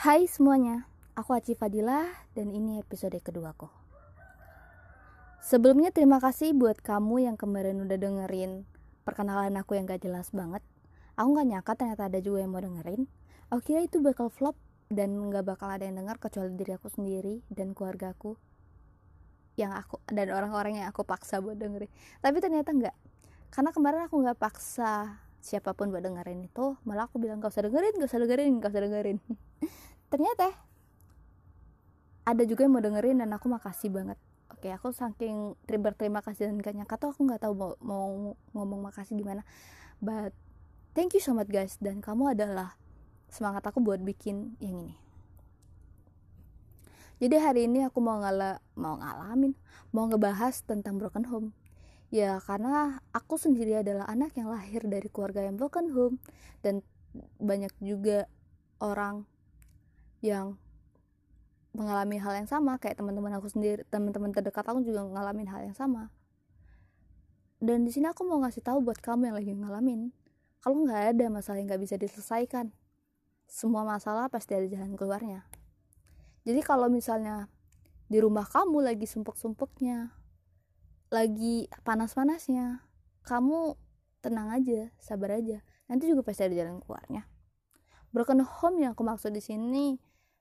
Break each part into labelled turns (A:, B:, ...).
A: Hai semuanya, aku Aci Fadilah dan ini episode keduaku. Sebelumnya terima kasih buat kamu yang kemarin udah dengerin perkenalan aku yang gak jelas banget. Aku gak nyangka ternyata ada juga yang mau dengerin. Aku kira itu bakal flop dan gak bakal ada yang denger kecuali diri aku sendiri dan keluarga aku yang aku dan orang-orang yang aku paksa buat dengerin. Tapi ternyata enggak. Karena kemarin aku gak paksa siapa pun buat dengerin itu, malah aku bilang gak usah dengerin, gak usah dengerin, gak usah dengerin. ternyata ada juga yang mau dengerin dan aku makasih banget. Oke aku saking berterima kasih dan gak nyangka tuh aku nggak tahu mau, mau ngomong makasih gimana. But thank you so much guys. Dan kamu adalah semangat aku buat bikin yang ini. Jadi hari ini aku mau ngala mau ngalamin mau ngebahas tentang broken home ya karena aku sendiri adalah anak yang lahir dari keluarga yang broken home dan banyak juga orang yang mengalami hal yang sama kayak teman-teman aku sendiri teman-teman terdekat aku juga ngalamin hal yang sama. Dan di sini aku mau ngasih tahu buat kamu yang lagi ngalamin kalau nggak ada masalah yang nggak bisa diselesaikan semua masalah pasti ada jalan keluarnya. Jadi kalau misalnya di rumah kamu lagi sumpuk-sumpuknya lagi panas-panasnya. Kamu tenang aja sabar aja. Nanti juga pasti ada jalan keluarnya. Broken home yang aku maksud di sini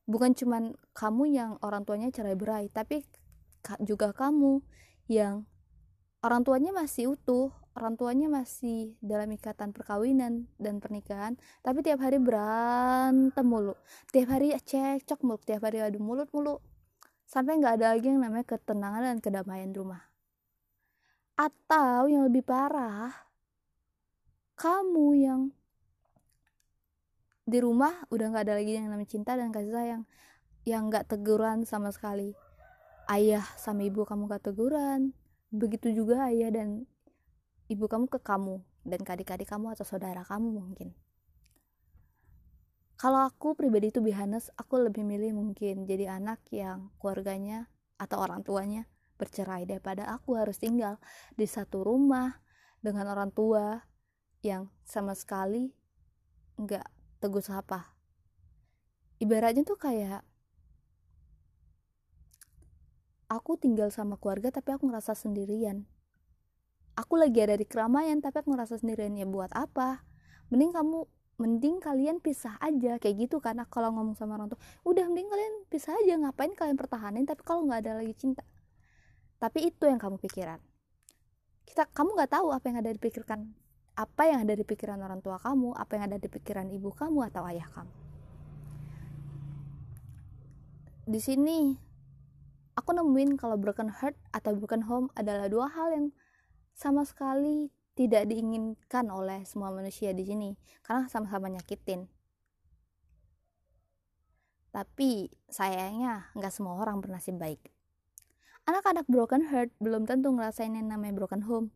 A: bukan cuman kamu yang orang tuanya cerai berai tapi juga kamu yang orang tuanya masih utuh orang tuanya masih dalam ikatan perkawinan dan pernikahan tapi tiap hari berantem mulu. Tiap hari cekcok mulu tiap hari adu mulut mulu. Sampai nggak ada lagi yang namanya ketenangan dan kedamaian di rumah atau yang lebih parah kamu yang di rumah udah nggak ada lagi yang namanya cinta dan kasih sayang yang nggak teguran sama sekali. Ayah sama ibu kamu gak teguran begitu juga ayah dan ibu kamu ke kamu dan adik-adik kamu atau saudara kamu mungkin. Kalau aku pribadi itu bihanes aku lebih milih mungkin jadi anak yang keluarganya atau orang tuanya bercerai daripada aku harus tinggal di satu rumah dengan orang tua yang sama sekali nggak teguh sapa. Ibaratnya tuh kayak aku tinggal sama keluarga tapi aku ngerasa sendirian. Aku lagi ada di keramaian tapi aku ngerasa sendirian ya buat apa? Mending kamu mending kalian pisah aja kayak gitu karena kalau ngomong sama orang tuh udah mending kalian pisah aja ngapain kalian pertahanin? Tapi kalau nggak ada lagi cinta tapi itu yang kamu pikiran kita kamu nggak tahu apa yang ada di pikirkan apa yang ada di pikiran orang tua kamu, apa yang ada di pikiran ibu kamu atau ayah kamu. Di sini aku nemuin kalau broken heart atau broken home adalah dua hal yang sama sekali tidak diinginkan oleh semua manusia di sini karena sama-sama nyakitin. Tapi sayangnya nggak semua orang bernasib baik. Anak-anak broken heart belum tentu ngerasain yang namanya broken home.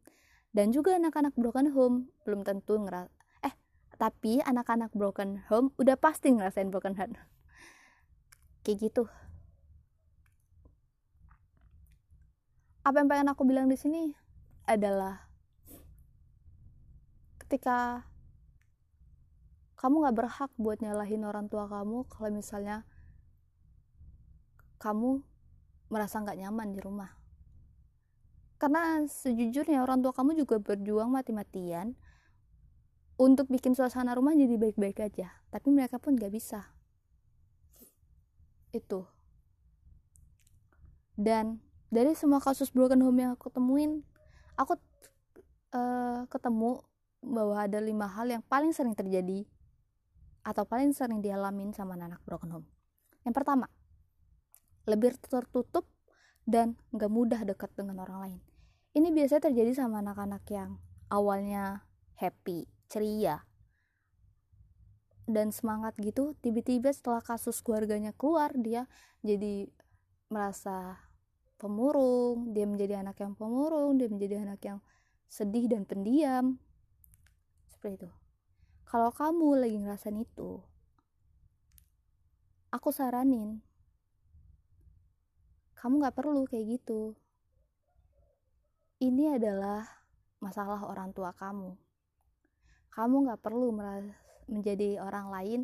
A: Dan juga anak-anak broken home belum tentu ngeras eh tapi anak-anak broken home udah pasti ngerasain broken heart. Kayak gitu. Apa yang pengen aku bilang di sini adalah ketika kamu gak berhak buat nyalahin orang tua kamu kalau misalnya kamu merasa nggak nyaman di rumah. Karena sejujurnya orang tua kamu juga berjuang mati-matian untuk bikin suasana rumah jadi baik-baik aja tapi mereka pun gak bisa. Itu. Dan dari semua kasus broken home yang aku temuin aku uh, ketemu bahwa ada lima hal yang paling sering terjadi atau paling sering dialamin sama anak broken home. Yang pertama lebih tertutup dan gak mudah dekat dengan orang lain ini biasanya terjadi sama anak-anak yang awalnya happy, ceria, dan semangat gitu. Tiba-tiba setelah kasus keluarganya keluar, dia jadi merasa pemurung, dia menjadi anak yang pemurung, dia menjadi anak yang sedih dan pendiam. Seperti itu. Kalau kamu lagi ngerasain itu, aku saranin kamu gak perlu kayak gitu ini adalah masalah orang tua kamu. Kamu gak perlu menjadi orang lain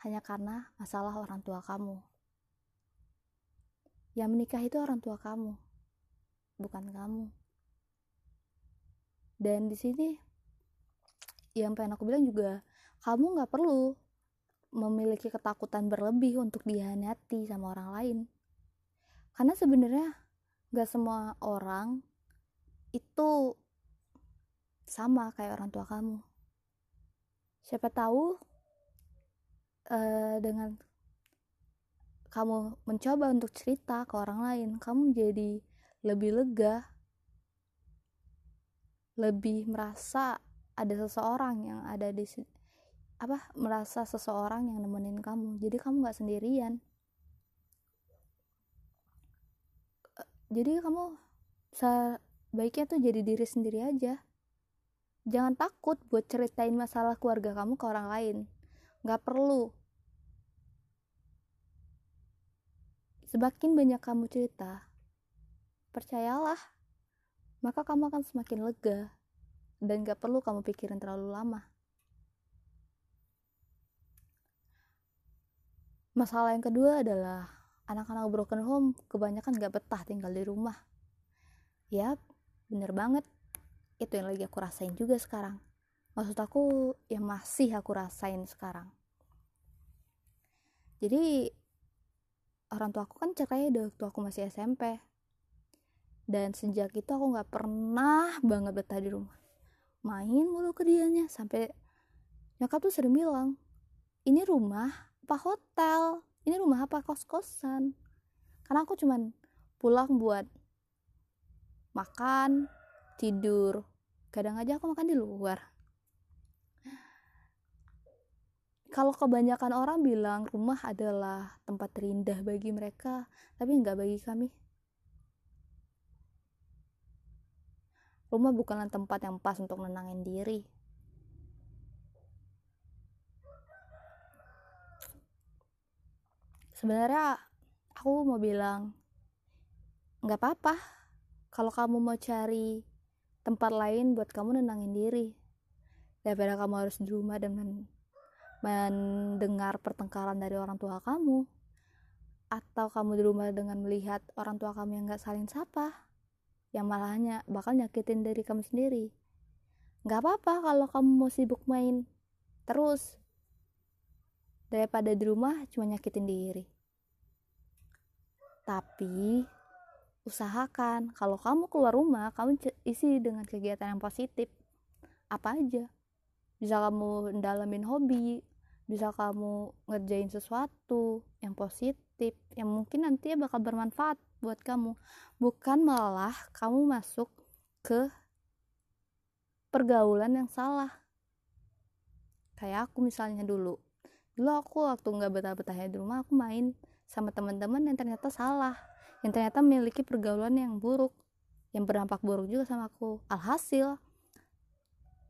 A: hanya karena masalah orang tua kamu. Yang menikah itu orang tua kamu, bukan kamu. Dan di sini yang pengen aku bilang juga, kamu nggak perlu memiliki ketakutan berlebih untuk dihianati sama orang lain. Karena sebenarnya nggak semua orang itu sama kayak orang tua kamu. Siapa tahu uh, dengan kamu mencoba untuk cerita ke orang lain, kamu jadi lebih lega, lebih merasa ada seseorang yang ada di apa merasa seseorang yang nemenin kamu jadi kamu nggak sendirian jadi kamu sebaiknya tuh jadi diri sendiri aja. Jangan takut buat ceritain masalah keluarga kamu ke orang lain. Nggak perlu. Semakin banyak kamu cerita, percayalah, maka kamu akan semakin lega dan gak perlu kamu pikirin terlalu lama. Masalah yang kedua adalah anak-anak broken home kebanyakan gak betah tinggal di rumah. Yap, bener banget. Itu yang lagi aku rasain juga sekarang. Maksud aku yang masih aku rasain sekarang. Jadi orang tua aku kan cerai waktu aku masih SMP dan sejak itu aku nggak pernah banget betah di rumah main mulu ke dianya sampai nyokap tuh sering bilang ini rumah apa hotel ini rumah apa kos-kosan karena aku cuman pulang buat makan tidur kadang aja aku makan di luar kalau kebanyakan orang bilang rumah adalah tempat terindah bagi mereka, tapi nggak bagi kami. Rumah bukanlah tempat yang pas untuk menenangin diri. Sebenarnya aku mau bilang nggak apa-apa kalau kamu mau cari tempat lain buat kamu nenangin diri. Daripada kamu harus di rumah dan mendengar pertengkaran dari orang tua kamu atau kamu di rumah dengan melihat orang tua kamu yang gak saling sapa yang malahnya bakal nyakitin diri kamu sendiri. Gak apa-apa kalau kamu mau sibuk main terus daripada di rumah cuma nyakitin diri. Tapi usahakan kalau kamu keluar rumah kamu isi dengan kegiatan yang positif. Apa aja. Bisa kamu dalamin hobi bisa kamu ngerjain sesuatu yang positif yang mungkin nanti bakal bermanfaat buat kamu. Bukan malah kamu masuk ke pergaulan yang salah. Kayak aku misalnya dulu dulu aku waktu nggak betah-betahnya di rumah aku main sama teman-teman yang ternyata salah yang ternyata memiliki pergaulan yang buruk yang berdampak buruk juga sama aku. Alhasil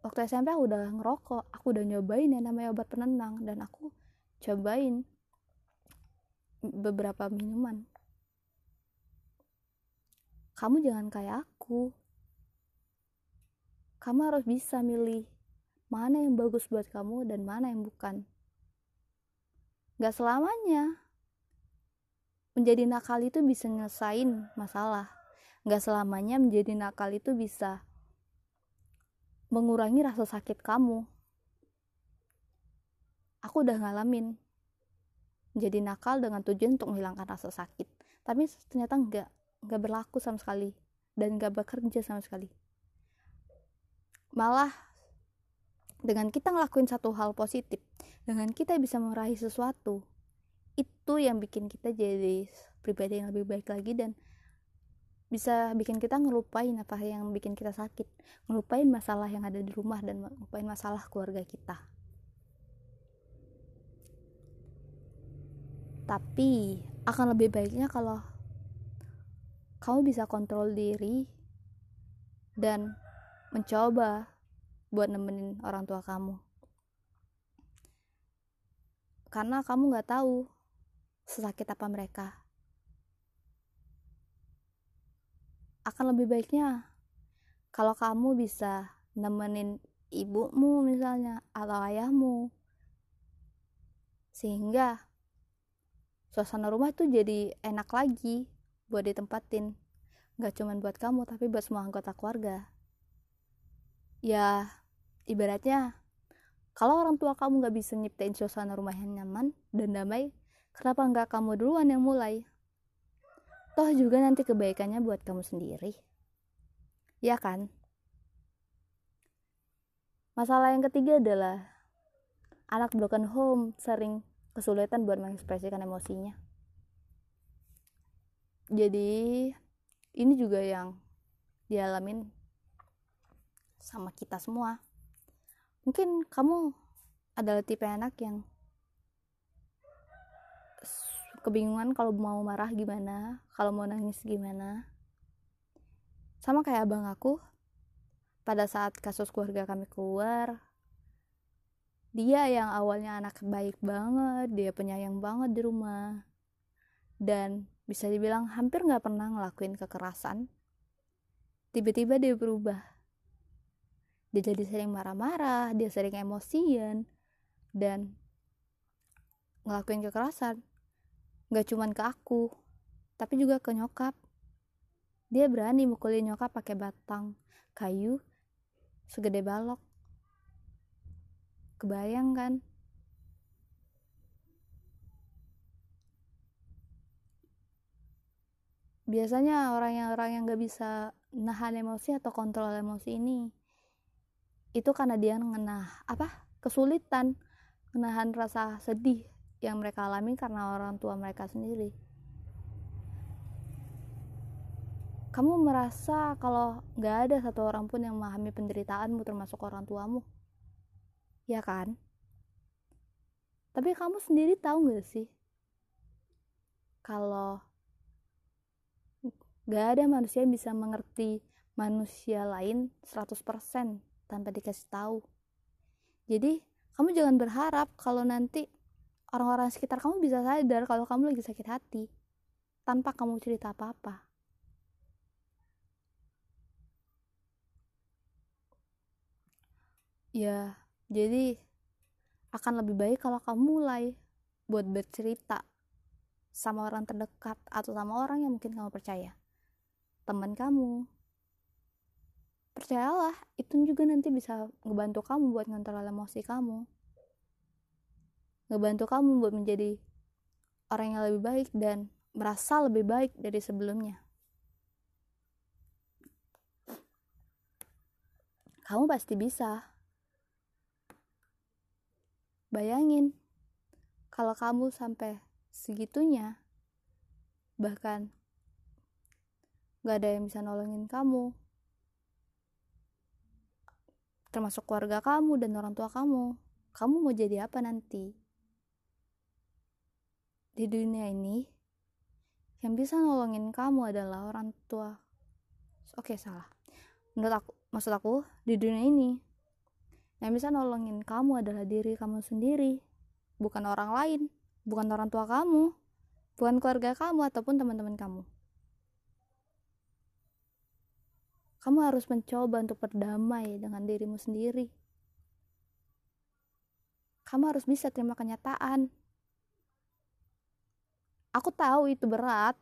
A: waktu SMP aku udah ngerokok aku udah nyobain yang namanya obat penenang dan aku cobain beberapa minuman. Kamu jangan kayak aku. Kamu harus bisa milih mana yang bagus buat kamu dan mana yang bukan gak selamanya menjadi nakal itu bisa nyelesain masalah gak selamanya menjadi nakal itu bisa mengurangi rasa sakit kamu. Aku udah ngalamin jadi nakal dengan tujuan untuk menghilangkan rasa sakit, tapi ternyata enggak, enggak berlaku sama sekali dan enggak bekerja sama sekali. Malah dengan kita ngelakuin satu hal positif, dengan kita bisa meraih sesuatu, itu yang bikin kita jadi pribadi yang lebih baik lagi dan bisa bikin kita ngelupain apa yang bikin kita sakit ngelupain masalah yang ada di rumah dan ngelupain masalah keluarga kita. Tapi akan lebih baiknya kalau kamu bisa kontrol diri dan mencoba buat nemenin orang tua kamu karena kamu nggak tahu sesakit apa mereka. Akan lebih baiknya kalau kamu bisa nemenin ibumu misalnya atau ayahmu. Sehingga suasana rumah tuh jadi enak lagi buat ditempatin. Gak cuma buat kamu tapi buat semua anggota keluarga. Ya ibaratnya kalau orang tua kamu gak bisa nyiptain suasana rumah yang nyaman dan damai kenapa nggak kamu duluan yang mulai? Toh juga nanti kebaikannya buat kamu sendiri. Ya kan? Masalah yang ketiga adalah anak broken home sering kesulitan buat mengekspresikan emosinya. Jadi ini juga yang dialamin sama kita semua mungkin kamu adalah tipe anak yang kebingungan kalau mau marah gimana kalau mau nangis gimana. Sama kayak abang aku pada saat kasus keluarga kami keluar dia yang awalnya anak baik banget dia penyayang banget di rumah. Dan bisa dibilang hampir nggak pernah ngelakuin kekerasan. Tiba-tiba dia berubah dia jadi sering marah-marah dia sering emosian dan ngelakuin kekerasan Gak cuman ke aku, tapi juga ke nyokap. Dia berani mukulin nyokap pakai batang kayu segede balok. Kebayang kan? Biasanya orang yang orang yang gak bisa nahan emosi atau kontrol emosi ini itu karena dia mengenah apa kesulitan menahan rasa sedih yang mereka alami karena orang tua mereka sendiri. Kamu merasa kalau gak ada satu orang pun yang memahami penderitaanmu termasuk orang tuamu? Ya kan? Tapi kamu sendiri tahu gak sih? Kalau gak ada manusia yang bisa mengerti manusia lain 100% tanpa dikasih tahu. Jadi, kamu jangan berharap kalau nanti orang-orang sekitar kamu bisa sadar kalau kamu lagi sakit hati tanpa kamu cerita apa-apa. Ya, jadi akan lebih baik kalau kamu mulai buat bercerita sama orang terdekat atau sama orang yang mungkin kamu percaya. Teman kamu. Percayalah, itu juga nanti bisa ngebantu kamu buat ngontrol emosi kamu ngebantu kamu buat menjadi orang yang lebih baik dan merasa lebih baik dari sebelumnya. Kamu pasti bisa. Bayangin, kalau kamu sampai segitunya, bahkan gak ada yang bisa nolongin kamu, termasuk keluarga kamu dan orang tua kamu, kamu mau jadi apa nanti? di dunia ini yang bisa nolongin kamu adalah orang tua. Oke salah. Menurut aku maksud aku di dunia ini yang bisa nolongin kamu adalah diri kamu sendiri. Bukan orang lain bukan orang tua kamu bukan keluarga kamu ataupun teman-teman kamu kamu harus mencoba untuk berdamai dengan dirimu sendiri. Kamu harus bisa terima kenyataan. Aku tahu itu berat.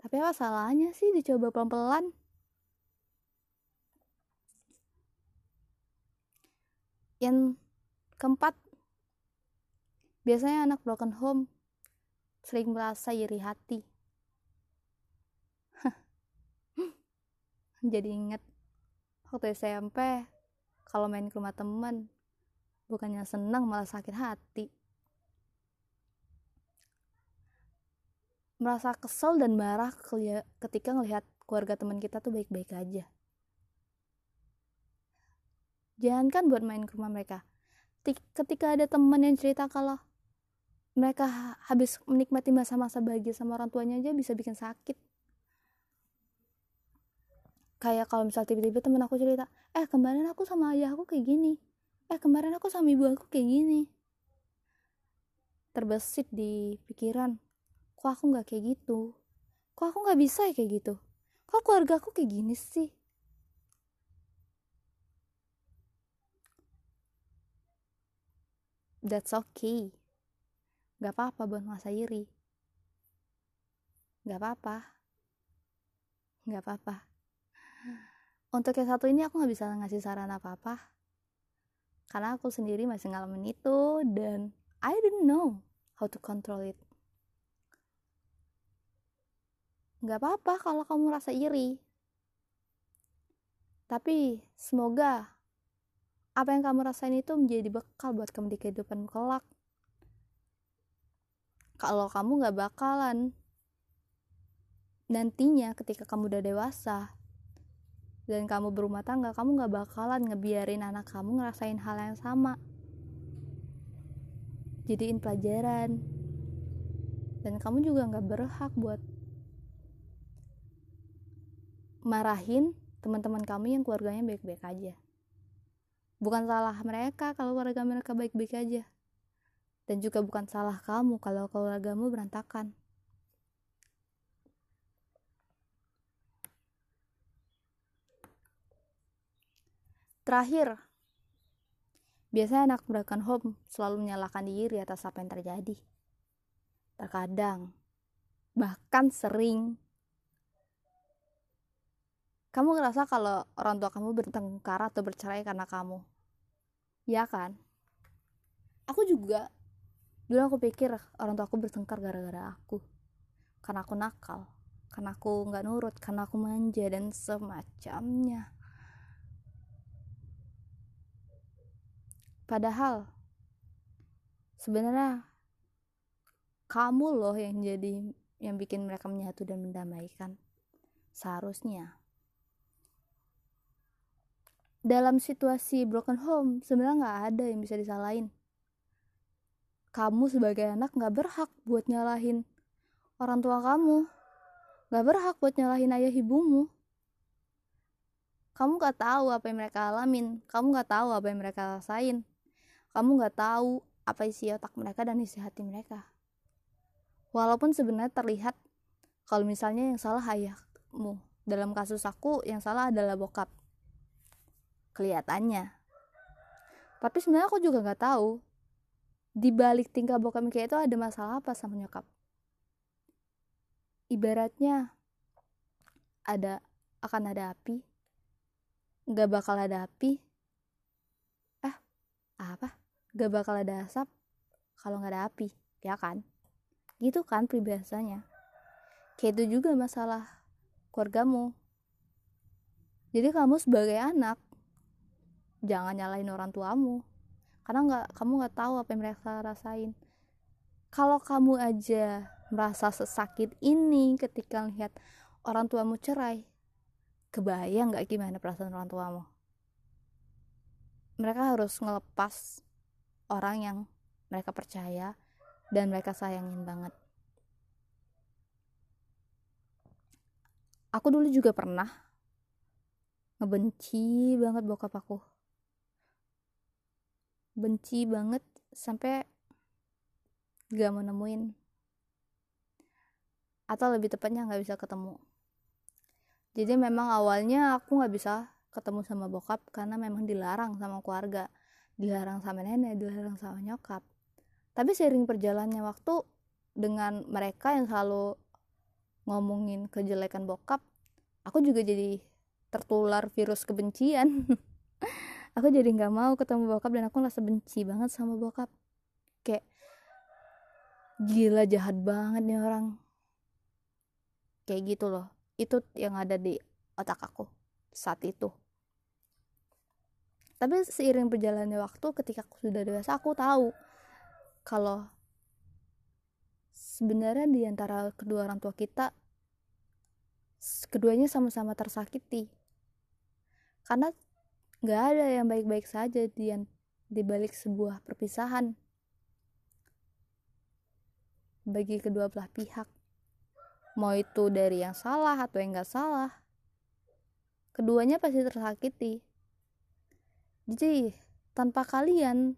A: Tapi apa salahnya sih dicoba pelan-pelan? Yang keempat biasanya anak broken home sering merasa iri hati jadi inget waktu SMP kalau main ke rumah teman bukannya senang malah sakit hati merasa kesel dan marah ketika ngelihat keluarga teman kita tuh baik-baik aja. Jangan kan buat main ke rumah mereka. Ketika ada teman yang cerita kalau mereka habis menikmati masa-masa bahagia sama orang tuanya aja bisa bikin sakit. Kayak kalau misal tiba-tiba temen aku cerita, eh kemarin aku sama ayah aku kayak gini. Eh kemarin aku sama ibu aku kayak gini. Terbesit di pikiran, kok aku nggak kayak gitu? Kok aku nggak bisa ya kayak gitu? Kok keluarga aku kayak gini sih? That's okay. Gak apa-apa buat masa iri gak apa-apa. Gak apa-apa untuk yang satu ini aku gak bisa ngasih saran apa-apa. Karena aku sendiri masih ngalamin itu dan I didn't know how to control it. Gak apa-apa kalau kamu rasa iri. Tapi semoga apa yang kamu rasain itu menjadi bekal buat kamu di kehidupan kelak. Kalau kamu gak bakalan nantinya ketika kamu udah dewasa dan kamu berumah tangga kamu gak bakalan ngebiarin anak kamu ngerasain hal yang sama. Jadiin pelajaran. Dan kamu juga gak berhak buat marahin teman-teman kamu yang keluarganya baik-baik aja. Bukan salah mereka kalau keluarga mereka baik-baik aja. Dan juga bukan salah kamu kalau keluargamu berantakan terakhir. Biasanya anak broken home selalu menyalahkan diri atas apa yang terjadi. Terkadang bahkan sering. Kamu ngerasa kalau orang tua kamu bertengkar atau bercerai karena kamu? Ya kan? Aku juga. Dulu aku pikir orang tua aku bertengkar gara-gara aku. Karena aku nakal karena aku nggak nurut karena aku manja dan semacamnya padahal sebenarnya kamu loh yang jadi yang bikin mereka menyatu dan mendamaikan seharusnya. Dalam situasi broken home sebenarnya nggak ada yang bisa disalahin. Kamu sebagai anak nggak berhak buat nyalahin orang tua kamu. Nggak berhak buat nyalahin ayah ibumu. Kamu nggak tahu apa yang mereka alamin. Kamu nggak tahu apa yang mereka rasain kamu nggak tahu apa isi otak mereka dan isi hati mereka. Walaupun sebenarnya terlihat kalau misalnya yang salah ayahmu. Dalam kasus aku yang salah adalah bokap. Kelihatannya. Tapi sebenarnya aku juga nggak tahu di balik tingkah bokap kayak itu ada masalah apa sama nyokap. Ibaratnya ada akan ada api. Nggak bakal ada api. Eh apa nggak bakal ada asap kalau nggak ada api ya kan? Gitu kan peribahasanya kayak itu juga masalah keluargamu. Jadi kamu sebagai anak jangan nyalain orang tuamu. Karena nggak kamu nggak tahu apa yang mereka rasain. Kalau kamu aja merasa sesakit ini ketika lihat orang tuamu cerai kebayang nggak gimana perasaan orang tuamu? Mereka harus ngelepas orang yang mereka percaya dan mereka sayangin banget. Aku dulu juga pernah ngebenci banget bokap aku. Benci banget sampai gak mau nemuin. Atau lebih tepatnya gak bisa ketemu. Jadi memang awalnya aku gak bisa ketemu sama bokap karena memang dilarang sama keluarga dilarang sama nenek dilarang sama nyokap. Tapi seiring perjalannya waktu dengan mereka yang selalu ngomongin kejelekan bokap aku juga jadi tertular virus kebencian. Aku jadi nggak mau ketemu bokap dan aku ngerasa benci banget sama bokap. Kayak gila jahat banget nih orang. Kayak gitu loh. Itu yang ada di otak aku saat itu tapi seiring berjalannya waktu ketika aku sudah dewasa aku tahu kalau sebenarnya di antara kedua orang tua kita keduanya sama-sama tersakiti karena Gak ada yang baik-baik saja di, di balik sebuah perpisahan bagi kedua belah pihak. Mau itu dari yang salah atau yang gak salah. Keduanya pasti tersakiti. Jadi, tanpa kalian,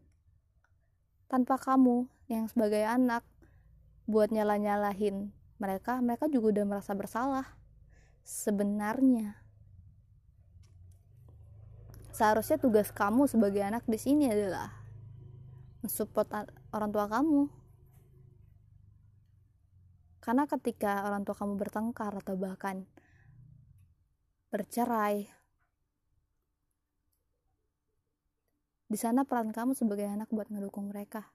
A: tanpa kamu yang sebagai anak, buat nyala-nyalahin mereka, mereka juga udah merasa bersalah. Sebenarnya seharusnya tugas kamu sebagai anak di sini adalah mensupport orang tua kamu karena ketika orang tua kamu bertengkar atau bahkan bercerai di sana peran kamu sebagai anak buat ngedukung mereka.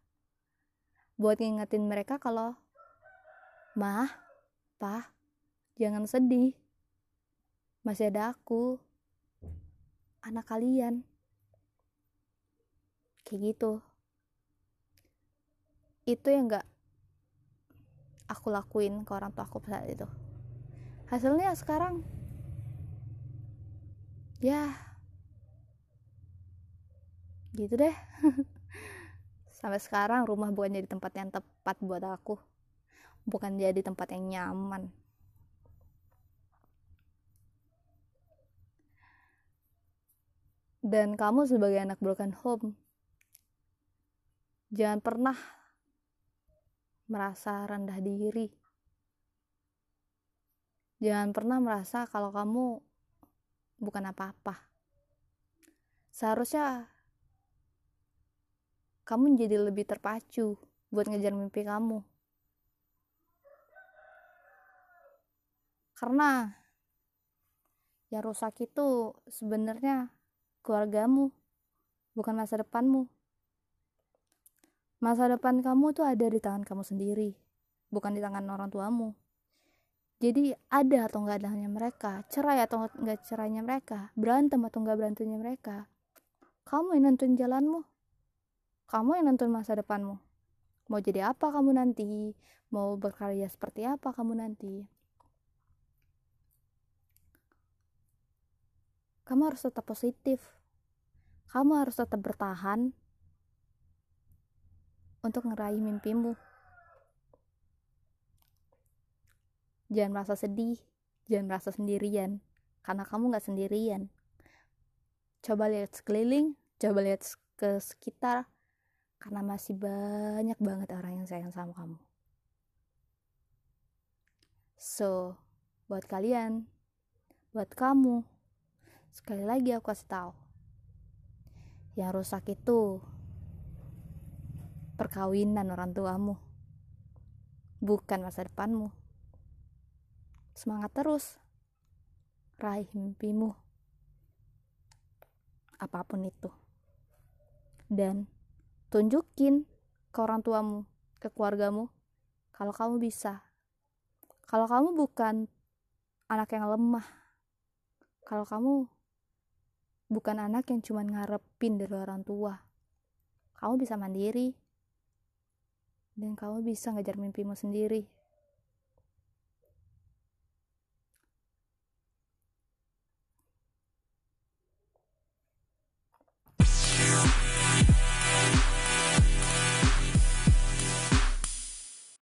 A: Buat ngingetin mereka kalau mah pah jangan sedih. Masih ada aku anak kalian. Kayak gitu. Itu yang gak aku lakuin ke orang tua aku saat itu. Hasilnya sekarang ya gitu deh sampai sekarang rumah bukan jadi tempat yang tepat buat aku bukan jadi tempat yang nyaman dan kamu sebagai anak broken home jangan pernah merasa rendah diri. Jangan pernah merasa kalau kamu bukan apa-apa. Seharusnya kamu jadi lebih terpacu buat ngejar mimpi kamu. Karena yang rusak itu sebenarnya keluargamu, bukan masa depanmu. Masa depan kamu tuh ada di tangan kamu sendiri, bukan di tangan orang tuamu. Jadi ada atau enggak adanya mereka, cerai atau enggak cerainya mereka, berantem atau enggak berantemnya mereka. Kamu yang nentuin jalanmu. Kamu yang nentuin masa depanmu. Mau jadi apa kamu nanti? Mau berkarya seperti apa kamu nanti? Kamu harus tetap positif. Kamu harus tetap bertahan untuk ngeraih mimpimu. Jangan merasa sedih, jangan merasa sendirian, karena kamu gak sendirian. Coba lihat sekeliling, coba lihat ke sekitar, karena masih banyak banget orang yang sayang sama kamu. So, buat kalian, buat kamu, sekali lagi aku kasih tahu, yang rusak itu perkawinan orang tuamu, bukan masa depanmu. Semangat terus, raih mimpimu, apa pun itu, dan tunjukin ke orang tuamu, ke keluargamu, kalau kamu bisa. Kalau kamu bukan anak yang lemah, kalau kamu bukan anak yang cuma ngarepin dari orang tua, kamu bisa mandiri, dan kamu bisa ngejar mimpimu sendiri